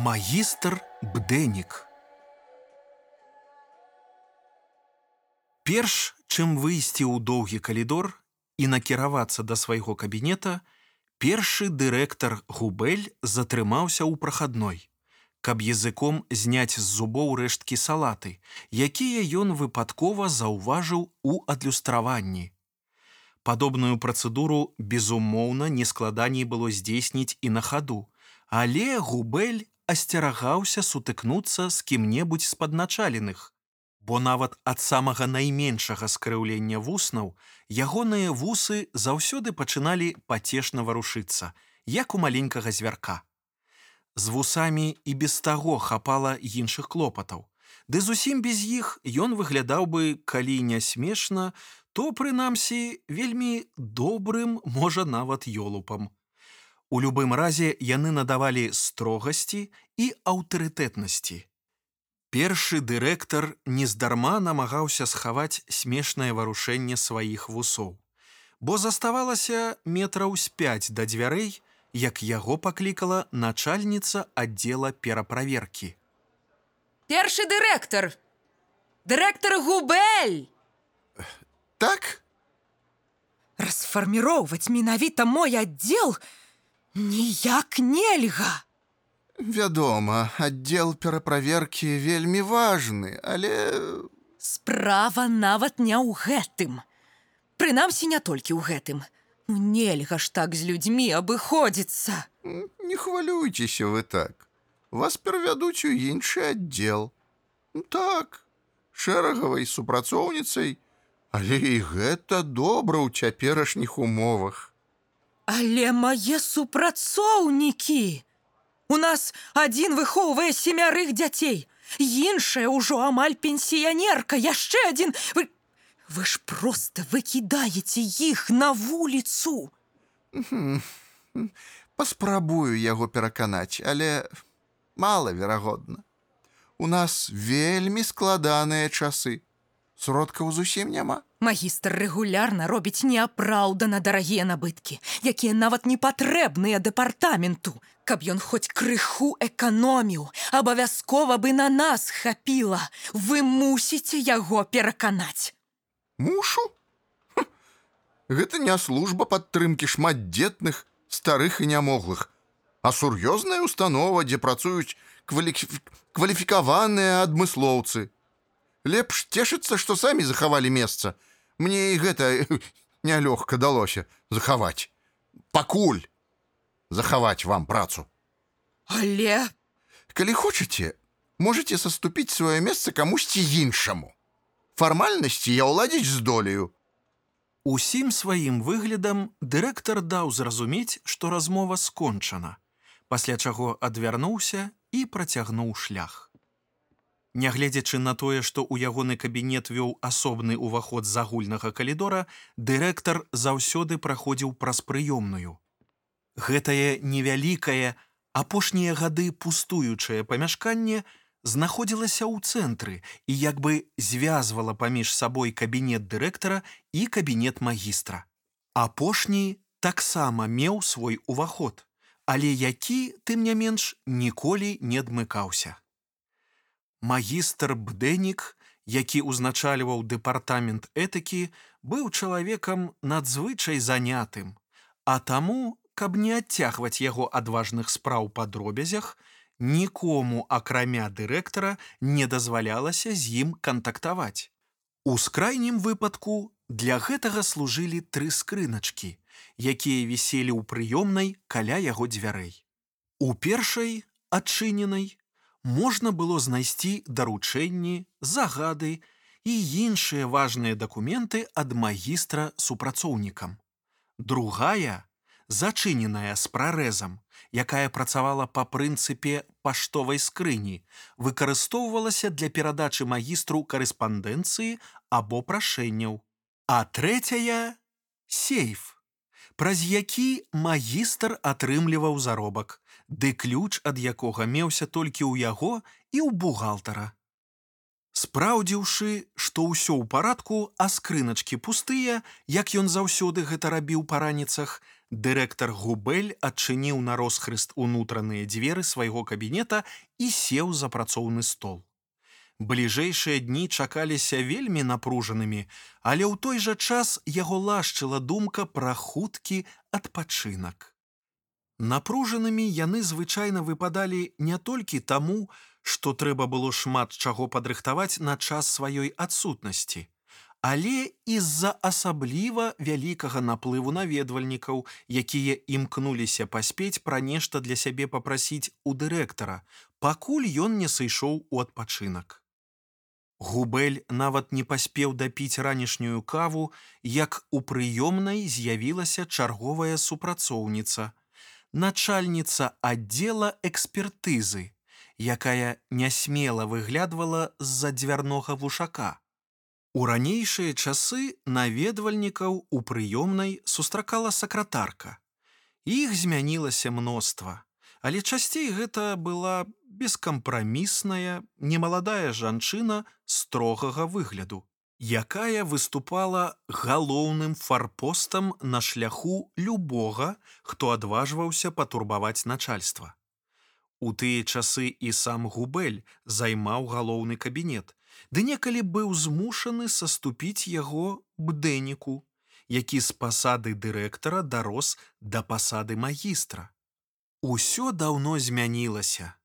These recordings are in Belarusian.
Магістр Бдэнік. Перш, чым выйсці ў доўгі калідор і накіравацца да свайго кабінета, першы дырэктар Губель затрымаўся ў прахадной, каб языком зняць з зубоў рэшткі салаты, якія ён выпадкова заўважыў у адлюстраванні. Падобную працэдуру, безумоўна, нескладаней было здзейсніць і на хаду, але Губель асцерагаўся сутыкнуцца з кім-небудзь з падначаленых, бо нават ад самага найменшага скрыўлення вуснаў ягоныя вусы заўсёды пачыналі пацешна варушыцца, як у маленькага звярка. З вусамі і без таго хапала іншых клопатаў. Ды зусім без іх ён выглядаў бы, калі не смешна, то, прынамсі, вельмі добрым, можа нават ёлупам. У любым разе яны надавалі строгасці і аўтарытэтнасці. Першы дырэктар нездарма намагаўся схаваць смешнае варушэнне сваіх вусоў, бо заставалася метраў з пяць да дзвярэй, як яго паклікала начальніца аддзела пераправеркі. Першы дырэктар дырэктар губель Так расфарміроўваць менавіта мой аддзел, Ніяк нельга. Вядома, аддзел пераправеркі вельмі важны, але справа нават не ў гэтым. Прынамсі не толькі ў гэтым. Ну, нельга ж так з людзьмі абыходзіцца. Не хвалюйцеся вы так. Вас перавядуць у іншы аддзел. Так, шэрагавай супрацоўніцай, але і гэта добра ў цяперашніх умовах. Але мае супрацоўнікі. У нас адзін выхоўвае семярых дзяцей. Іншая ўжо амаль пенсіянерка, яшчэ адзін вы... вы ж просто выкідаеце іх на вуліцу. Паспрабую яго пераканаць, але малаверагодна. У нас вельмі складаныя часы сродкаў зусім няма. Магістр рэгулярна робіць неапраўдана дарагія набыткі, якія нават не патрэбныя дэпартаменту, каб ён хоць крыху эканоміў, абавязкова бы на нас хапіла, вы мусіце яго пераканаць. Мушу? Гэта не служба падтрымкі шматдзетных, старых і нямоглых, а сур'ёзная установа, дзе працуюць квалі... кваліфікаваныя адмыслоўцы лепш цешыцца што самі захавалі месца мне і гэта нялёгка далося захаваць пакуль захаваць вам працу. Але калі хочаце можете саступіць сваё месца камусьці іншаму фармальнасці я ўладзіць здолею усім сваім выглядам дырэктар даў зразумець што размова скончана пасля чаго адвярнуўся і працягнуў шлях Нягледзячы на тое, што ў ягоны кабінет вёў асобны ўваход з агульнага калідора, дырэктар заўсёды праходзіў праз прыёмную. Гэтае невялікае, апошнія гады пустуючае памяшканне знаходзілася ў цэнтры і як бы звязвала паміж сабой кабінет дырэктара і кабінет магістра. Апошні таксама меў свой уваход, але які, тым не менш, ніколі не адмыкаўся. Магістр Бдэнік, які ўзначальваў дэпартамент этыкі, быў чалавекам надзвычай занятым, а таму, каб не адцягваць яго адважных спраў па дробязях, нікому акрамя дырэктара не дазвалялася з ім кантактаваць. У скрайнім выпадку для гэтага служылі тры скрыначкі, якія віселі ў прыёмнай каля яго дзвярэй. У першай адчыненай можна было знайсці даручэнні, загады і іншыя важныя дакументы ад магістра супрацоўнікам. Другая, зачыненая з прарэзам, якая працавала па прынцыпе паштовай скрыні, выкарыстоўвалася для перадачы магістру карэспандэнцыі або прашэнняў. А трэцяя сейф праз які магістр атрымліваў заробак, ды ключ ад якога меўся толькі ў яго і ў бухгалтара. Спраўдзіўшы, што ўсё ў парадку, а скрыначкі пустыя, як ён заўсёды гэта рабіў па раніцах, Дырэктар Губель адчыніў на росхрыст унутраныя дзверы свайго кабінета і сеў за працоўны стол. Бліжэйшыя дні чакаліся вельмі напружанымі, але ў той жа час яго лашчыла думка пра хуткі адпачынак. Напружанымі яны звычайна выпадалі не толькі таму, што трэба было шмат чаго падрыхтаваць на час сваёй адсутнасці, але з-за асабліва вялікага наплыву наведвальнікаў, якія імкнуліся паспець пра нешта для сябе папрасіць у дырэктара, пакуль ён не сышоў у адпачынак. Губель нават не паспеў дапіць ранішнюю каву, як у прыёмнай з'явілася чарговая супрацоўніца, начальніца аддзела экспертызы, якая нясмела выглядвала з-за дзвярнога вушака. У ранейшыя часы наведвальнікаў у прыёмнай сустракала сакратарка. Іх змянілася мноства, але часцей гэта была бескампрамісная, немаладая жанчына строгага выгляду, якая выступала галоўным фарпостам на шляху любога, хто адважваўся патурбаваць начальства. У тыя часы і сам губель займаў галоўны кабінет, ды некалі быў змушаны саступіць яго бдэніку, які з пасады дырэктара дарос да пасады магістра. Усё даўно змянілася.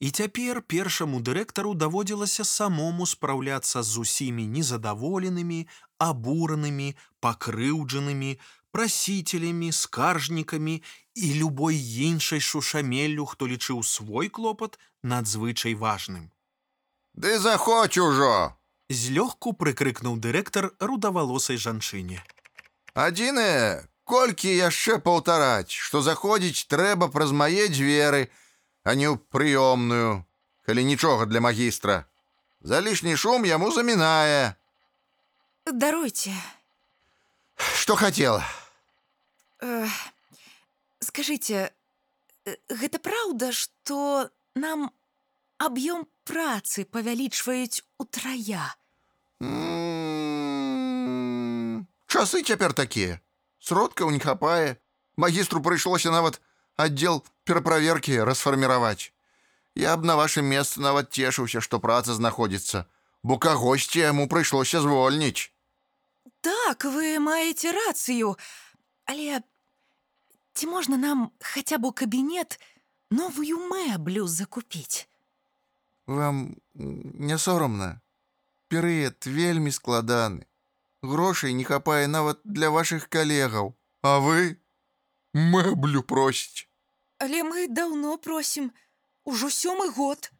І цяпер першаму дырэктару даводзілася самому спраўляцца з усімі незадаволенымі, абуранымі, пакрыўджанымі, прасіцелямі, скаржнікамі і любой іншай шушамеллю, хто лічыў свой клопат надзвычай важным. Ды заходь ужо! Злёгку прыкрыкнуў дырэктар рудавалосай жанчыне. Адзінае, колькі яшчэ паўтараць, што заходзіць трэба праз мае дзверы, а не ў прыёмную, калі нічога для магістра. За лішні шум яму замінае. Даруйце, Што хацела? э, скажыце, э, гэта праўда, што нам аб'ём працы павялічваюць утрая. Часы цяпер такія. Сродкаў не хапае. Магістру прыйшлося нават аддзел пераправеркі расфарміраваць. Я б на вашым месцы нават цешыўся, што праца знаходзіцца, бо кагосьці яму прыйшлося звольніць. Так, вы маеце рацыю, але ці можна нам хаця б у кабінет новую мэблю закупіць? Вам не сорамна. Перыяд вельмі складаны. Грошай не хапае нават для вашых калегаў, А вы мэблю просіць. Але мы даўно просім, ужо сёмы год.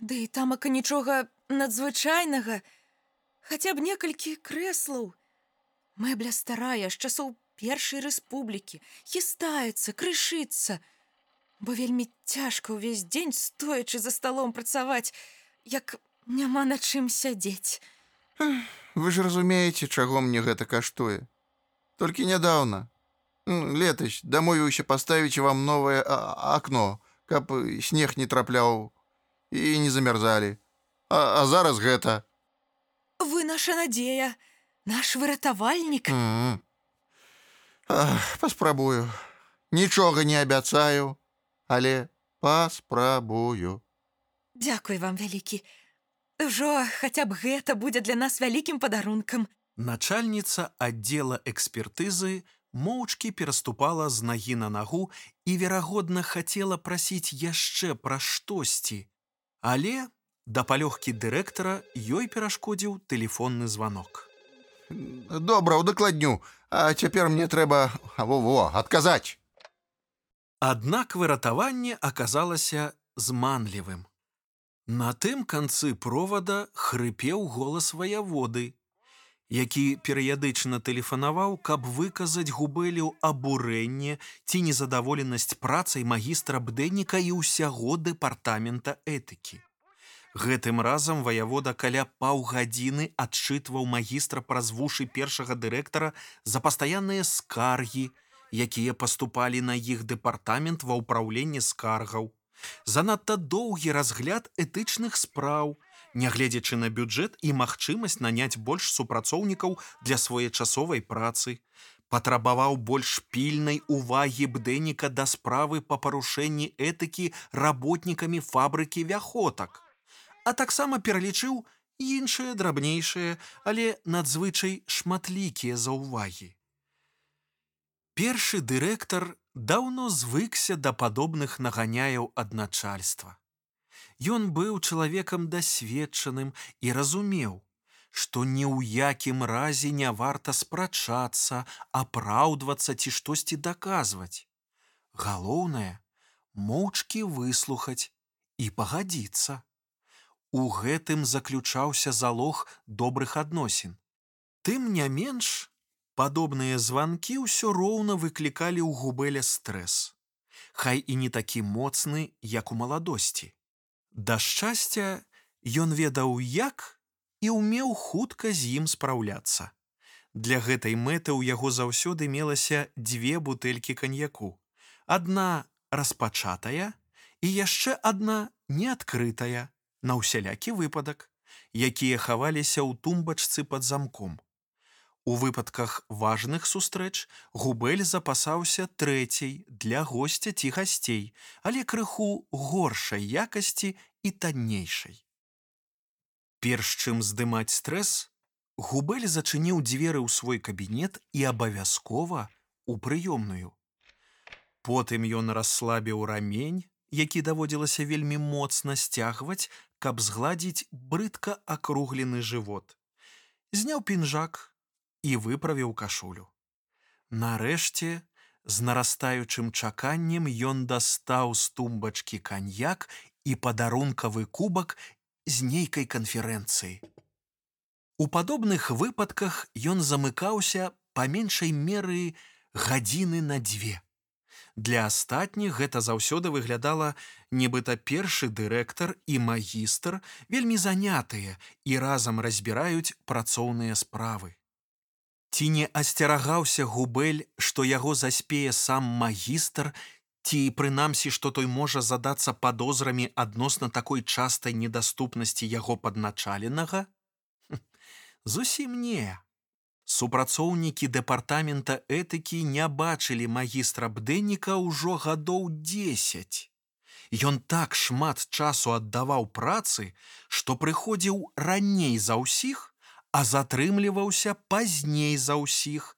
Ды і тамака нічога надзвычайнага, хаця б некалькі крэслаў. Мэбля старая з часоў першай рэспублікі, хістаецца, крышыцца, бо вельмі цяжка ўвесь дзень стоячы за сталом працаваць, як няма на чым сядзець. Вы ж разумееце, чаго мне гэта каштуе. Толькі нядаўна. М, Летась дамовіўся паставіць вам новае а- акно, каб снег не трапляў і не замярзалі. А, а зараз гэта. Вы наша надзея, наш выратавальнік. М. Ах, Паспрабую. Нічога не абяцаю, але паспрабую. Дзякуй вам вялікі. Ужо хаця б гэта будзе для нас вялікім падарункам. Начальніца аддзела экспертызы моўчкі пераступала з нагі на нагу і, верагодна, хацела прасіць яшчэ пра штосьці. Але да палёгкі дырэктара ёй перашкодзіў тэлефонны званок. Добра, удакладню, а цяпер мне трэба во-во адказаць. Аднак выратаванне аказалася зманлівым. На тым канцы провада хрыпеў голас ваяводы, які перыядычна тэлефанаваў, каб выказаць губелю абурэнне ці незадаволенасць працай магістра бдэніка і ўсяго дэпартамента этыкі. Гэтым разам ваявода каля паўгадзіны адчытваў магістра праз вушы першага дырэктара за пастаянныя скаргі, якія паступалі на іх дэпартамент ва ўпраўленні скаргаў. Занадта доўгі разгляд этычных спраў, нягледзячы на бюджэт і магчымасць наняць больш супрацоўнікаў для своечасовай працы, патрабаваў больш пільнай увагі бдэніка да справы па парушэнні этыкі работнікамі фабрыкі вяхотак, а таксама пералічыў іншыя драбнейшыя, але надзвычай шматлікія заўвагі. Першы дырэктар даўно звыкся да падобных наганяяў ад начальства. Ён быў чалавекам дасведчаным і разумеў, што ні ў якім разе не варта спрачацца, апраўдвацца ці штосьці даказваць. Галоўнае моўчкі выслухаць і пагадзіцца. У гэтым заключаўся залог добрых адносін. Тым не менш, падобныя званкі ўсё роўна выклікалі ў губеля стрэс. Хай і не такі моцны, як у маладосці. Да шчасця, ён ведаў як і ўмеў хутка з ім спраўляцца. Для гэтай мэты ў яго заўсёды мелася дзве бутэлькі каньяку. Адна распачатая і яшчэ адна неадкрытая на ўсялякі выпадак, якія хаваліся ў тумбачцы пад замком. У выпадках важных сустрэч губель запасаўся трэцяй для госця ці гасцей, але крыху горшай якасці і таннейшай. Перш чым здымаць стрэс, губель зачыніў дзверы ў свой кабінет і абавязкова у прыёмную. Потым ён расслабіў рамень, які даводзілася вельмі моцна сцягваць, каб згладзіць брыдка акруглены жывот. Зняў пінжак і выправіў кашулю. Нарэшце, з нарастаючым чаканнем ён дастаў з тумбачкі каньяк і падарункавы кубак з нейкай канферэнцыі. У падобных выпадках ён замыкаўся па меншай меры гадзіны на дзве. Для астатніх гэта заўсёды выглядала, нібыта першы дырэктар і магістр вельмі занятыя і разам разбіраюць працоўныя справы. Ці не асцерагаўся губель, што яго заспее сам магістр ці прынамсі што той можа задацца падозрамі адносна такой частай недаступнасці яго падначаленага? Зусім не. Супрацоўнікі дэпартамента этыкі не бачылі магістра бдэніка ўжо гадоў 10 Ён так шмат часу аддаваў працы што прыходзіў раней за ўсіх а затрымліваўся пазней за ўсіх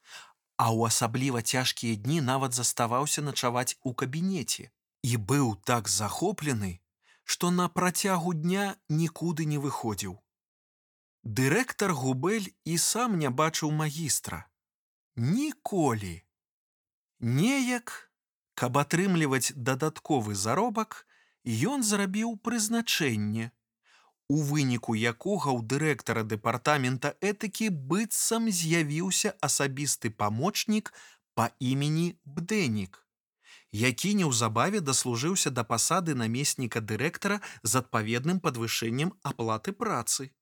а ў асабліва цяжкія дні нават заставаўся начаваць у кабінеце і быў так захоплены, што на працягу дня нікуды не выходзіў. Дырэктар губель і сам не бачыў магістра. Ніколі. Неяк, каб атрымліваць дадатковы заробак, ён зрабіў прызначэнне, у выніку якога ў дырэктара дэпартамента этыкі быццам з'явіўся асабісты памочнік па імені бдэнік, які неўзабаве даслужыўся да пасады намесніка дырэктара з адпаведным падвышэннем аплаты працы.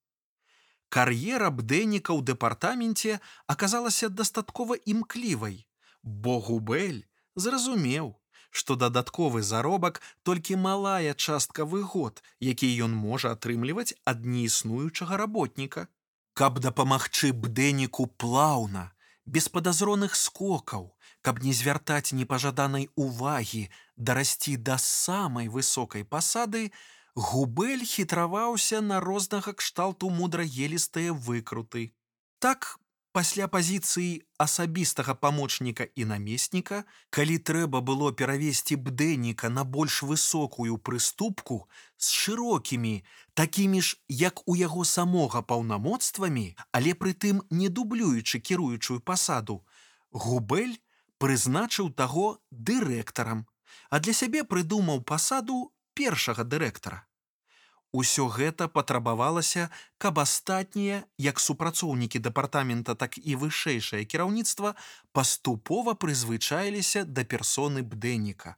Кар'ера бдэніка ў дэпартаменце аказалася дастаткова імклівай, бо губель зразумеў, што дадатковы заробак толькі малая частка выгод, які ён можа атрымліваць ад неіснуючага работніка. Каб дапамагчы бдэніку плаўна, без падазроных скокаў, каб не звяртаць непажаданай увагі, дарасці да самай высокай пасады, губель хітраваўся на рознага кшталту мудраелістыя выкруты. Так пасля пазіцыі асабістага памочніка і намесніка, калі трэба было перавесці бдэніка на больш высокую прыступку з шырокімі, такімі ж, як у яго самога паўнамоцтвамі, але прытым не дублюючы кіруючую пасаду, губель прызначыў таго дырэктарам, а для сябе прыдумаў пасаду першага дырэктара. Усё гэта патрабавалася, каб астатнія, як супрацоўнікі дэпартамента, так і вышэйшае кіраўніцтва паступова прызвычаіліся да персоны бдэніка.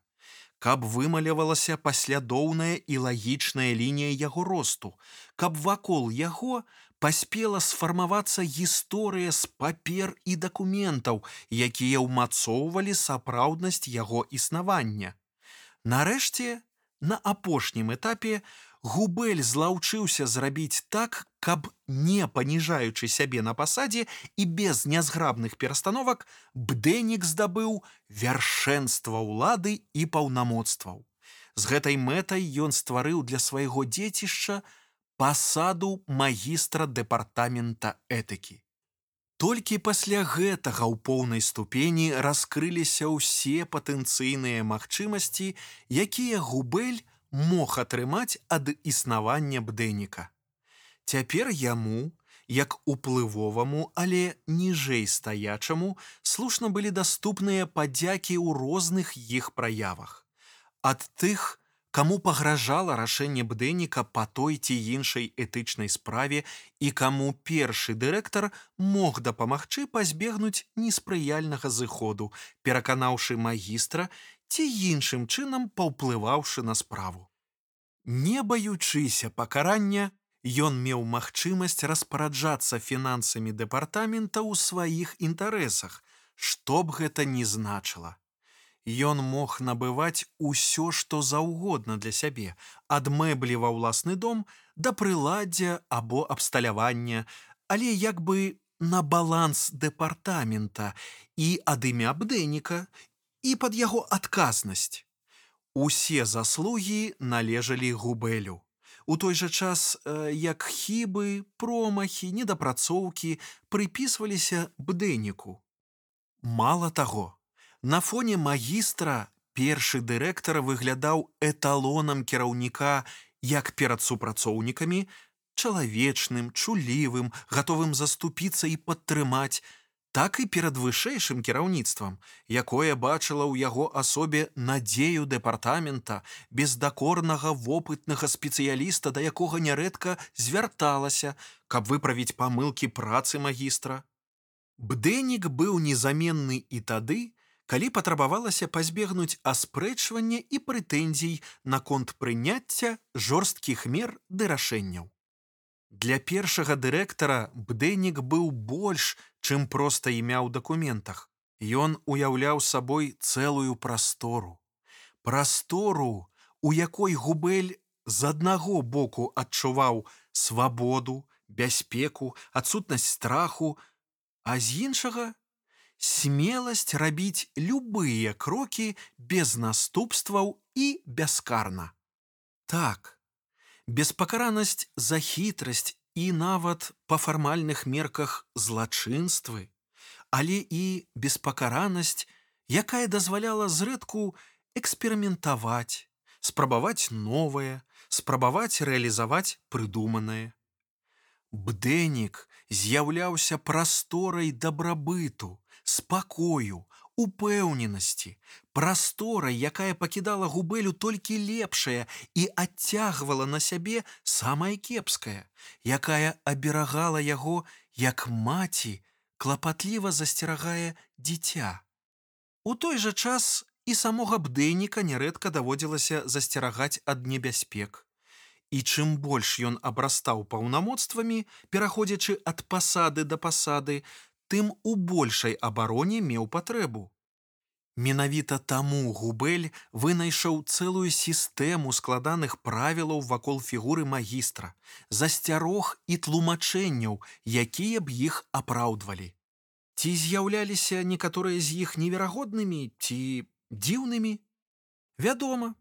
Каб вымалявалася паслядоўная і лагічная лінія яго росту, каб вакол яго паспела сфармавацца гісторыя з папер і дакументаў, якія ўмацоўвалі сапраўднасць яго існавання. Нарэшце, на апошнім этапе Губель злаўчыўся зрабіць так, каб не паніжаючы сябе на пасадзе і без нязграбных перастановак бдэнік здабыў вяршэнства ўлады і паўнамоцтваў. З гэтай мэтай ён стварыў для свайго дзецішча пасаду магістра дэпартамента этыкі. Толькі пасля гэтага ў поўнай ступені раскрыліся ўсе патэнцыйныя магчымасці, якія губель мог атрымаць ад існавання бдэніка. Цяпер яму, як уплывоваму, але ніжэй стаячаму, слушна былі даступныя падзякі ў розных іх праявах. Ад тых, каму пагражала рашэнне бдэніка па той ці іншай этычнай справе і каму першы дырэктар мог дапамагчы пазбегнуць неспрыяльнага зыходу, пераканаўшы магістра ці іншым чынам паўплываўшы на справу. Не баючыся пакарання, ён меў магчымасць распараджацца фінансамі дэпартамента ў сваіх інтарэсах, што б гэта ні значыла. Ён мог набываць усё, што заўгодна для сябе, ад мэблі ва ўласны дом да прыладдзя або абсталявання, але як бы на баланс дэпартамента і ад імя бдэніка і пад яго адказнасць. Усе заслугі належалі губелю. У той жа час, як хібы, промахі, недапрацоўкі прыпісваліся бдэніку. Мала таго, на фоне магістра першы дырэктар выглядаў эталонам кіраўніка як перад супрацоўнікамі, чалавечным, чулівым, гатовым заступіцца і падтрымаць, так і перад вышэйшым кіраўніцтвам, якое бачыла ў яго асобе надзею дэпартамента бездакорнага вопытнага спецыяліста, да якога нярэдка звярталася, каб выправіць памылкі працы магістра. Бдэнік быў незаменны і тады, калі патрабавалася пазбегнуць аспрэчвання і прэтэнзій наконт прыняцця жорсткіх мер ды рашэнняў. Для першага дырэктара бдэнік быў больш, чым проста імя ў дакументах. Ён уяўляў сабой цэлую прастору. Прастору, у якой губель з аднаго боку адчуваў свабоду, бяспеку, адсутнасць страху, а з іншага смеласць рабіць любыя крокі без наступстваў і бяскарна. Так, беспакаранасць за хітрасць і нават па фармальных мерках злачынствы, але і беспакаранасць, якая дазваляла зрэдку эксперыментаваць, спрабаваць новае, спрабаваць рэалізаваць прыдуманае. Бдэнік з'яўляўся прасторай дабрабыту, спакою, упэўненасці, прасторай, якая пакідала губелю толькі лепшае і адцягвала на сябе самае кепскае, якая аберагала яго як маці, клапатліва засцерагае дзіця. У той жа час і самога бдэніка нярэдка даводзілася засцерагаць ад небяспек. І чым больш ён абрастаў паўнамоцтвамі, пераходзячы ад пасады да пасады, тым у большай абароне меў патрэбу. Менавіта таму губель вынайшоў цэлую сістэму складаных правілаў вакол фігуры магістра, засцярог і тлумачэнняў, якія б іх апраўдвалі. Ці з'яўляліся некаторыя з іх неверагоднымі ці дзіўнымі? Вядома,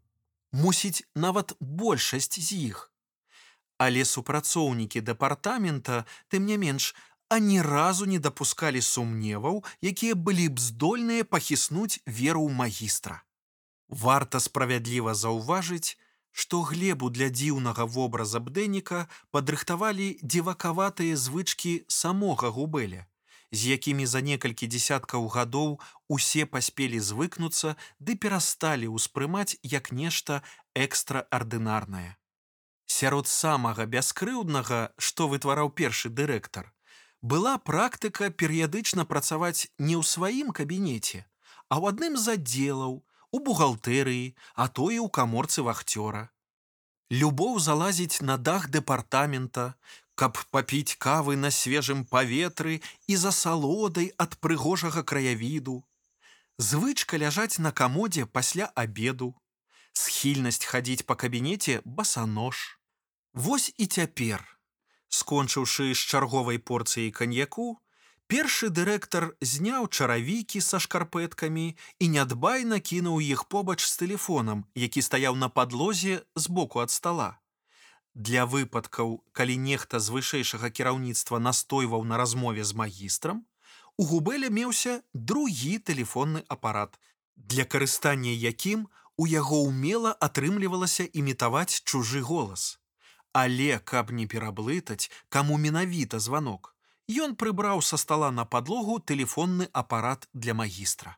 мусіць нават большасць з іх. Але супрацоўнікі дэпартамента, тым не менш, ані разу не дапускалі сумневаў, якія былі б здольныя пахіснуць веру ў магістра. Варта справядліва заўважыць, што глебу для дзіўнага вобраза бдэніка падрыхтавалі дзівакаватыя звычкі самога губеля, з якімі за некалькі дзясяткаў гадоў усе паспелі звыкнуцца ды перасталі ўспрымаць як нешта экстраардынарнае. Сярод самага бяскрыўднага, што вытвараў першы дырэктар, была практыка перыядычна працаваць не ў сваім кабінеце, а ў адным з аддзелаў, у бухгалтэрыі, а то і ў каморцы вахцёра. Любоў залазіць на дах дэпартамента, каб папіць кавы на свежым паветры і за салодай ад прыгожага краявіду. Звычка ляжаць на камодзе пасля абеду. Схільнасць хадзіць па кабінеце басанож. Вось і цяпер, скончыўшы з чарговай порцыяй каньяку, першы дырэктар зняў чаравікі са шкарпэткамі і нядбайна кінуў іх побач з тэлефонам, які стаяў на падлозе збоку ад стала. Для выпадкаў, калі нехта з вышэйшага кіраўніцтва настойваў на размове з магістрам, у губеля меўся другі тэлефонны апарат, для карыстання якім у яго ўмела атрымлівалася імітаваць чужы голас. Але каб не пераблытаць, каму менавіта званок, ён прыбраў са стала на падлогу тэлефонны апарат для магістра.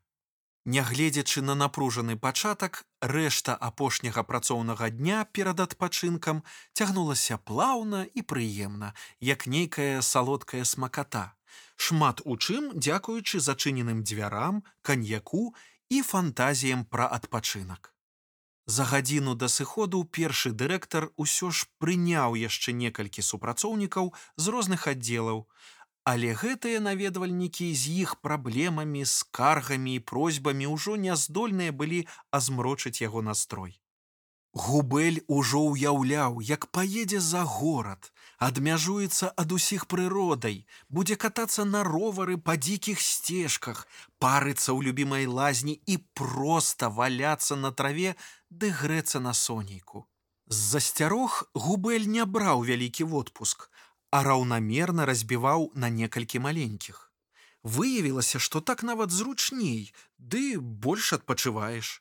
Нягледзячы на напружаны пачатак, рэшта апошняга працоўнага дня перад адпачынкам цягнулася плаўна і прыемна, як нейкая салодкая смаката. Шмат у чым дзякуючы зачыненым дзвярам, каньяку і фантазіям пра адпачынак. За гадзіну да сыходу першы дырэктар усё ж прыняў яшчэ некалькі супрацоўнікаў з розных аддзелаў, але гэтыя наведвальнікі з іх праблемамі, скаргамі і просьбамі ўжо не здольныя былі азмрочыць яго настрой. Губель ужо ўяўляў, як паедзе за горад, адмяжуецца ад усіх прыродай, будзе катацца на ровары па дзікіх сцежках, парыцца ў любімай лазні і проста валяцца на траве ды грэцца на сонейку. З засцярог губель не браў вялікі водпуск, а раўнамерна разбіваў на некалькі маленькіх. Выявілася, што так нават зручней, ды больш адпачываеш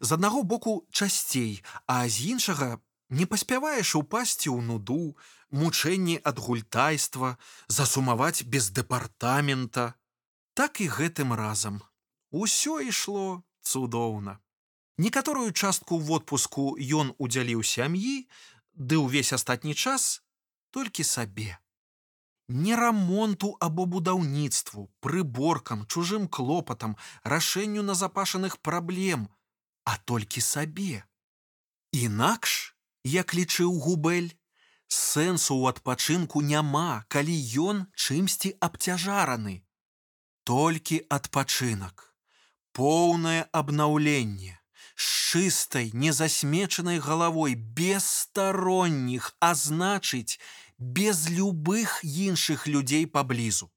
з аднаго боку часцей, а з іншага не паспяваеш упасці ў нуду, мучэнні ад гультайства, засумаваць без дэпартамента. Так і гэтым разам. Усё ішло цудоўна. Некаторую частку водпуску ён удзяліў сям'і, ды ўвесь астатні час толькі сабе. Не рамонту або будаўніцтву, прыборкам, чужым клопатам, рашэнню назапашаных праблем, а толькі сабе. Інакш, як лічыў губель, сэнсу ў адпачынку няма, калі ён чымсьці абцяжараны. Толькі адпачынак, поўнае абнаўленне, з чыстай, незасмечанай галавой без старонніх, а значыць, без любых іншых людзей паблізу.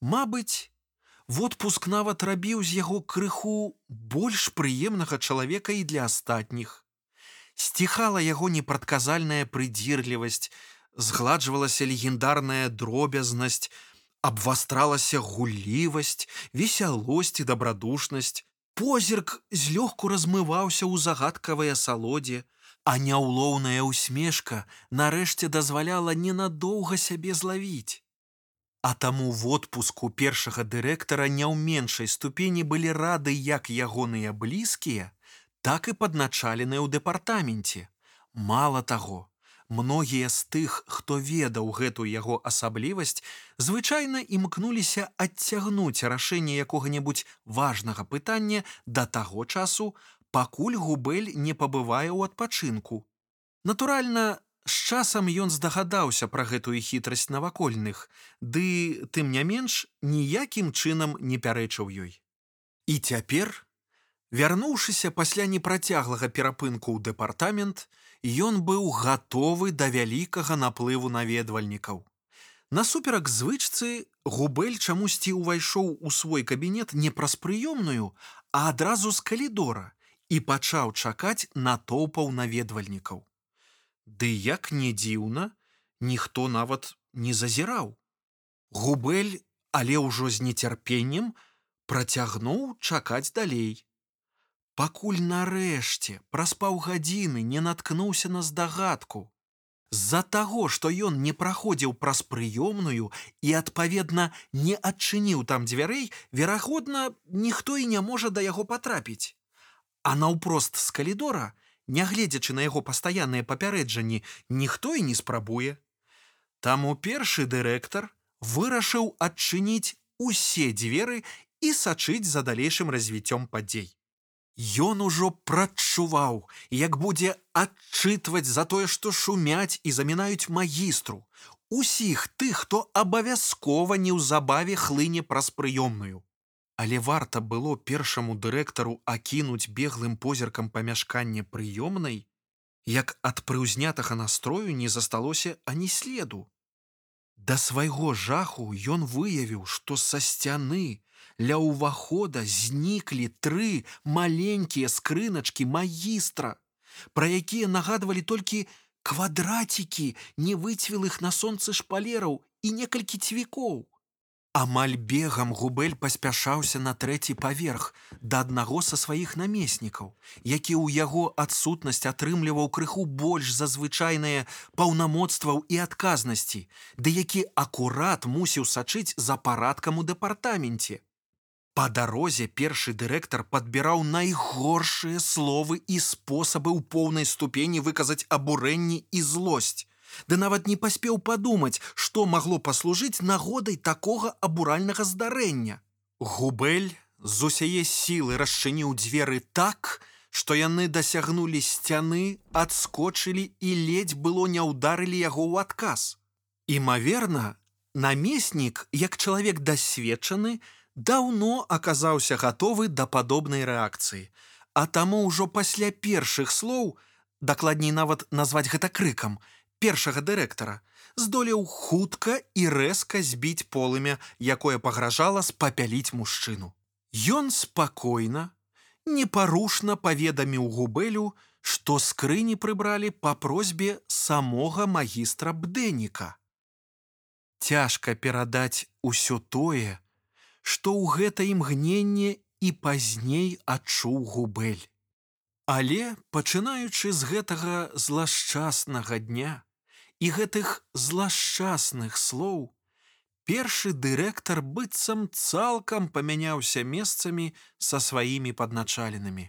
Мабыць, Водпуск нават рабіў з яго крыху больш прыемнага чалавека і для астатніх. Сціхала яго непрадказальная прыдзірлівасць, згладжвалася легендарная дробязнасць, абвастралася гуллівасць, весялосць і дабрадушнасць. Позірк злёгку размываўся ў загадкавай асалодзе, а няўлоўная ўсмешка нарэшце дазваляла ненадоўга сябе злавіць. А таму водпуску першага дырэктара не ў меншай ступені былі рады як ягоныя блізкія, так і падначаленыя ў дэпартаменце. Мала таго, многія з тых, хто ведаў гэтую яго асаблівасць, звычайна імкнуліся адцягнуць рашэнне якога-небудзь важнага пытання да таго часу, пакуль губель не пабывае ў адпачынку. Натуральна, З часам ён здагадаўся пра гэтую хітрасць навакольных, ды тым не менш ніякім чынам не пярэчыў ёй. І цяпер, вярнуўшыся пасля непрацяглага перапынку ў дэпартамент, ён быў гатовы да вялікага наплыву наведвальнікаў. Насуперак звычцы губель чамусьці ўвайшоў у свой кабінет не праз прыёмную, а адразу з калідора і пачаў чакаць натоўпаў наведвальнікаў. Ды як не дзіўна, ніхто нават не зазіраў. Губель, але ўжо з нецярпеннем працягнуў чакаць далей. Пакуль нарэшце праз паўгадзіны не наткнуўся на здагадку. З-за таго, што ён не праходзіў праз прыёмную і, адпаведна, не адчыніў там дзвярэй, верагодна, ніхто і не можа да яго патрапіць. А наўпрост з калідора, нягледзячы на яго пастаянныя папярэджанні, ніхто і не спрабуе. Таму першы дырэктар вырашыў адчыніць усе дзверы і сачыць за далейшым развіццём падзей. Ён ужо прадчуваў, як будзе адчытваць за тое, што шумяць і замінаюць магістру, усіх тых, хто абавязкова неўзабаве хлыне праз прыёмную. Але варта было першаму дырэктару акінуць беглым позіркам памяшканне прыёмнай, як ад прыўзнятага настрою не засталося ані следу. Да свайго жаху ён выявіў, што са сцяны ля ўвахода зніклі тры маленькія скрыначкі магістра, пра якія нагадвалі толькі квадрацікі невыцвілых на сонцы шпалераў і некалькі цвікоў. Амаль бегам губель паспяшаўся на трэці паверх да аднаго са сваіх намеснікаў, які ў яго адсутнасць атрымліваў крыху больш за звычайныя паўнамоцтваў і адказнасці, ды які акурат мусіў сачыць за парадкам у дэпартаменце. Па дарозе першы дырэктар падбіраў найгоршыя словы і спосабы ў поўнай ступені выказаць абурэнні і злосць ды нават не паспеў падумаць, што магло паслужыць нагодай такога абуральнага здарэння. Губель з усяе сілы расчыніў дзверы так, што яны дасягнулі сцяны, адскочылі і ледзь было не ўдарылі яго ў адказ. Імаверна, намеснік, як чалавек дасведчаны, даўно аказаўся гатовы да падобнай рэакцыі, а таму ўжо пасля першых слоў, дакладней нават назваць гэта крыкам, першага дырэктара здолеў хутка і рэзка збіць полымя, якое пагражала спапяліць мужчыну. Ён спакойна, непарушна паведаміў губелю, што скрыні прыбралі па просьбе самога магістра бдэніка. Цяжка перадаць усё тое, што ў гэта імгненне і пазней адчуў губель. Але, пачынаючы з гэтага злашчаснага дня, і гэтых злашчасных слоў першы дырэктар быццам цалкам памяняўся месцамі са сваімі падначаленымі.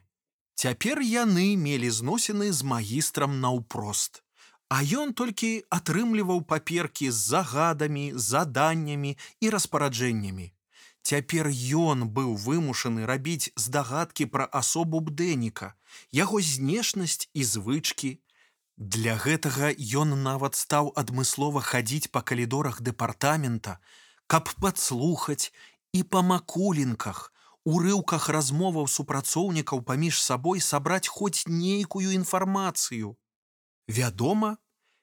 Цяпер яны мелі зносіны з магістрам наўпрост. А ён толькі атрымліваў паперкі з загадамі, заданнямі і распараджэннямі. Цяпер ён быў вымушаны рабіць здагадкі пра асобу бдэніка, яго знешнасць і звычкі, Для гэтага ён нават стаў адмыслова хадзіць па калідорах дэпартамента, каб падслухаць і па макулінках, урыўках размоваў супрацоўнікаў паміж сабой сабраць хоць нейкую інфармацыю. Вядома,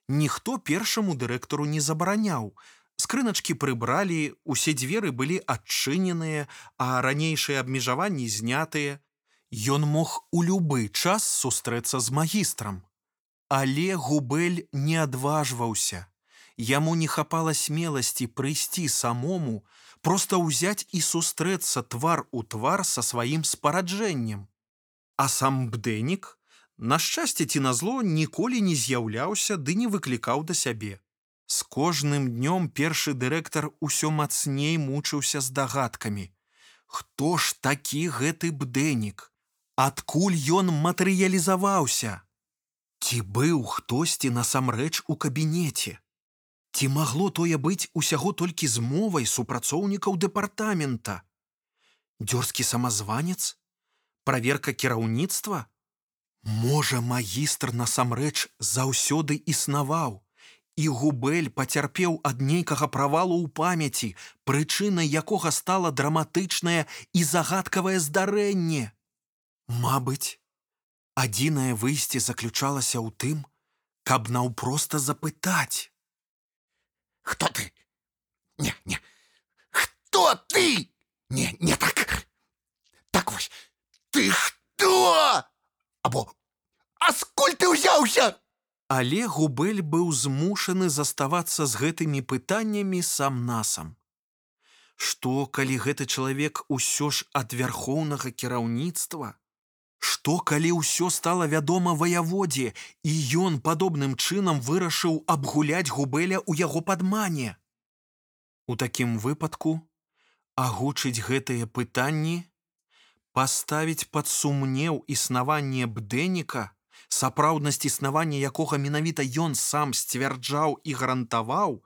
ніхто першаму дырэктару не забараняў. Скрыначкі прыбралі, усе дзверы былі адчыненыя, а ранейшыя абмежаванні знятыя. Ён мог у любы час сустрэцца з магістрам. Але губель не адважваўся. Яму не хапала смеласці прыйсці самому, просто ўзяць і сустрэцца твар у твар са сваім спараджэннем. А сам бдэнік, на шчасце ці назло ніколі не з'яўляўся ды не выклікаў да сябе. З кожным днём першы дырэктар усё мацней мучыўся здагадкамі. Хто ж такі гэты бдэнік? Адкуль ён матэрыялізаваўся? Ці быў хтосьці насамрэч у кабінеце? Ці магло тое быць усяго толькі з мовай супрацоўнікаў дэпартамента? Дзёрзкі самазванец? Праверка кіраўніцтва? Можа, магістр насамрэч заўсёды існаваў, і губель пацярпеў ад нейкага правалу ў памяці, прычынай якога стала драматычнае і загадкавае здарэнне. Мабыць, Адзінае выйсце заключалася ў тым, каб наўпроста запытаць: Хто ты? Не, не. Хто ты? Не, не так. Так вось, ты хто? Або Аскуль ты ўзяўся? Але губель быў змушаны заставацца з гэтымі пытаннямі сам насам. Што, калі гэты чалавек усё ж ад вярхоўнага кіраўніцтва, Што калі ўсё стала вядома ваяводзе, і ён падобным чынам вырашыў абгуляць губеля ў яго падмане. У такім выпадку агучыць гэтыя пытанні, паставіць пад сумнеў існаванне бдэніка, сапраўднасць існавання якога менавіта ён сам сцвярджаў і гарантаваў,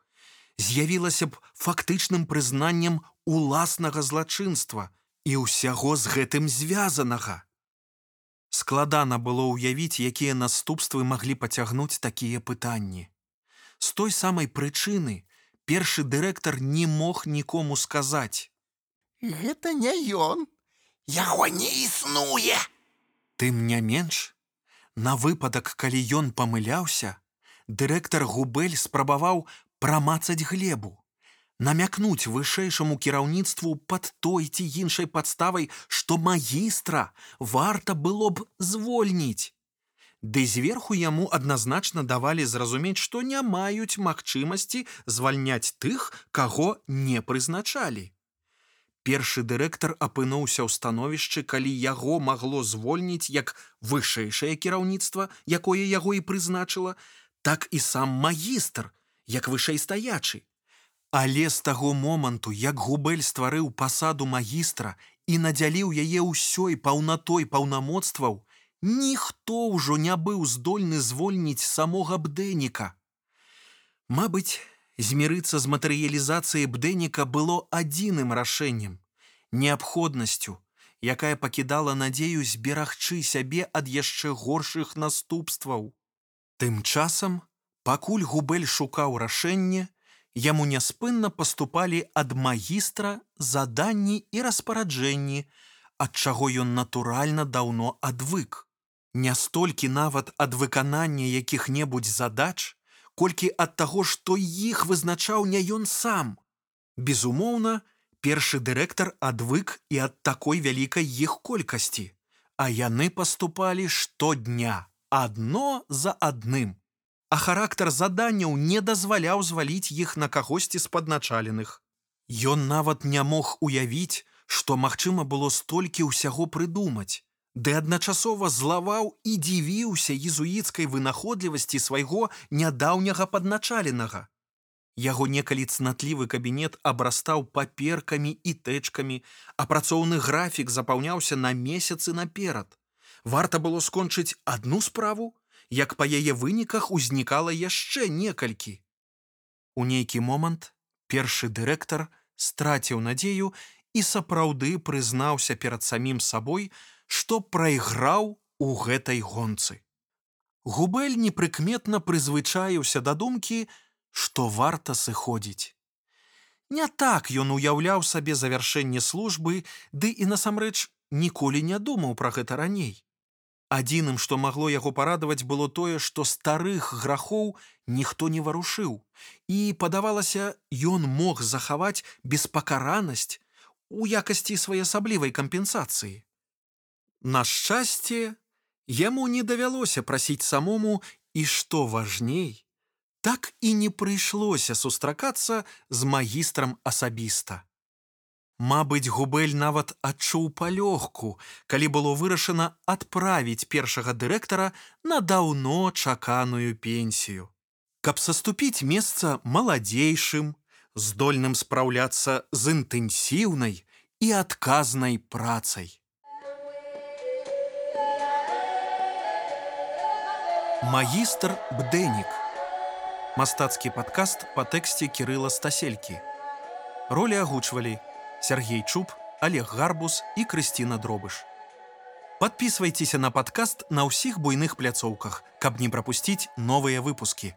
з'явілася б фактычным прызнаннем уласнага злачынства і ўсяго з гэтым звязанага. Складана было ўявіць, якія наступствы маглі пацягнуць такія пытанні. З той самай прычыны першы дырэктар не мог нікому сказаць: « Гэта не ён, яго не існуе. Тым не менш, На выпадак, калі ён памыляўся, дырэктар Губель спрабаваў прамацаць глебу, намякнуць вышэйшаму кіраўніцтву пад той ці іншай падставай, што магістра варта было б звольніць. Ды зверху яму адназначна давалі зразумець, што не маюць магчымасці звальняць тых, каго не прызначалі. Першы дырэктар апынуўся ў становішчы, калі яго магло звольніць як вышэйшае кіраўніцтва, якое яго і прызначыла, так і сам магістр, як вышэй стаячы. Але з таго моманту, як губель стварыў пасаду магістра і надзяліў яе ўсёй паўнатой паўнамоцтваў, ніхто ўжо не быў здольны звольніць самога бдэніка. Мабыць, змірыцца з матэрыялізацыяй бдэніка было адзіным рашэннем, неабходнасцю, якая пакідала надзею зберагчы сябе ад яшчэ горшых наступстваў. Тым часам, пакуль губель шукаў рашэнне, яму няспынна паступалі ад магістра заданні і распараджэнні, ад чаго ён натуральна даўно адвык. Не столькі нават ад выканання якіх-небудзь задач, колькі ад таго, што іх вызначаў не ён сам. Безумоўна, першы дырэктар адвык і ад такой вялікай іх колькасці, а яны паступалі штодня, адно за адным. А характар заданняў не дазваляў зваліць іх на кагосьці з падначаленых. Ён нават не мог уявіць, што магчыма было столькі ўсяго прыдумаць ды адначасова злаваў і дзівіўся езуіцкай вынаходлівасці свайго нядаўняга падначаленага. Яго некалі цнатлівы кабінет абрастаў паперкамі і тэчкамі, а працоўны графік запаўняўся на месяцы наперад. Варта было скончыць адну справу, як па яе выніках узнікала яшчэ некалькі. У нейкі момант першы дырэктар страціў надзею і сапраўды прызнаўся перад самім сабой, што прайграў у гэтай гонцы. Губель непрыкметна прызвычаіўся да думкі, што варта сыходзіць. Не так ён уяўляў сабе завяршэнне службы, ды і насамрэч ніколі не думаў пра гэта раней. Адзіным, што магло яго парадаваць, было тое, што старых грахоў ніхто не варушыў, і, падавалася, ён мог захаваць беспакаранасць у якасці своеасаблівай кампенсацыі. На шчасце, яму не давялося прасіць самому і што важней, так і не прыйшлося сустракацца з магістрам асабіста. Мабыць, губель нават адчуў палёгку, калі было вырашана адправіць першага дырэктара на даўно чаканую пенсію. Каб саступіць месца маладзейшым, здольным спраўляцца з інтэнсіўнай і адказнай працай. Магістр Бдэнік. Мастацкі падкаст па тэксце Кірыла Стаселькі. Ролі агучвалі Сергей Чуб, Олег Гарбус і Крысціна Дробыш. Падпісвайцеся на падкаст на ўсіх буйных пляцоўках, каб не прапусціць новыя выпускі.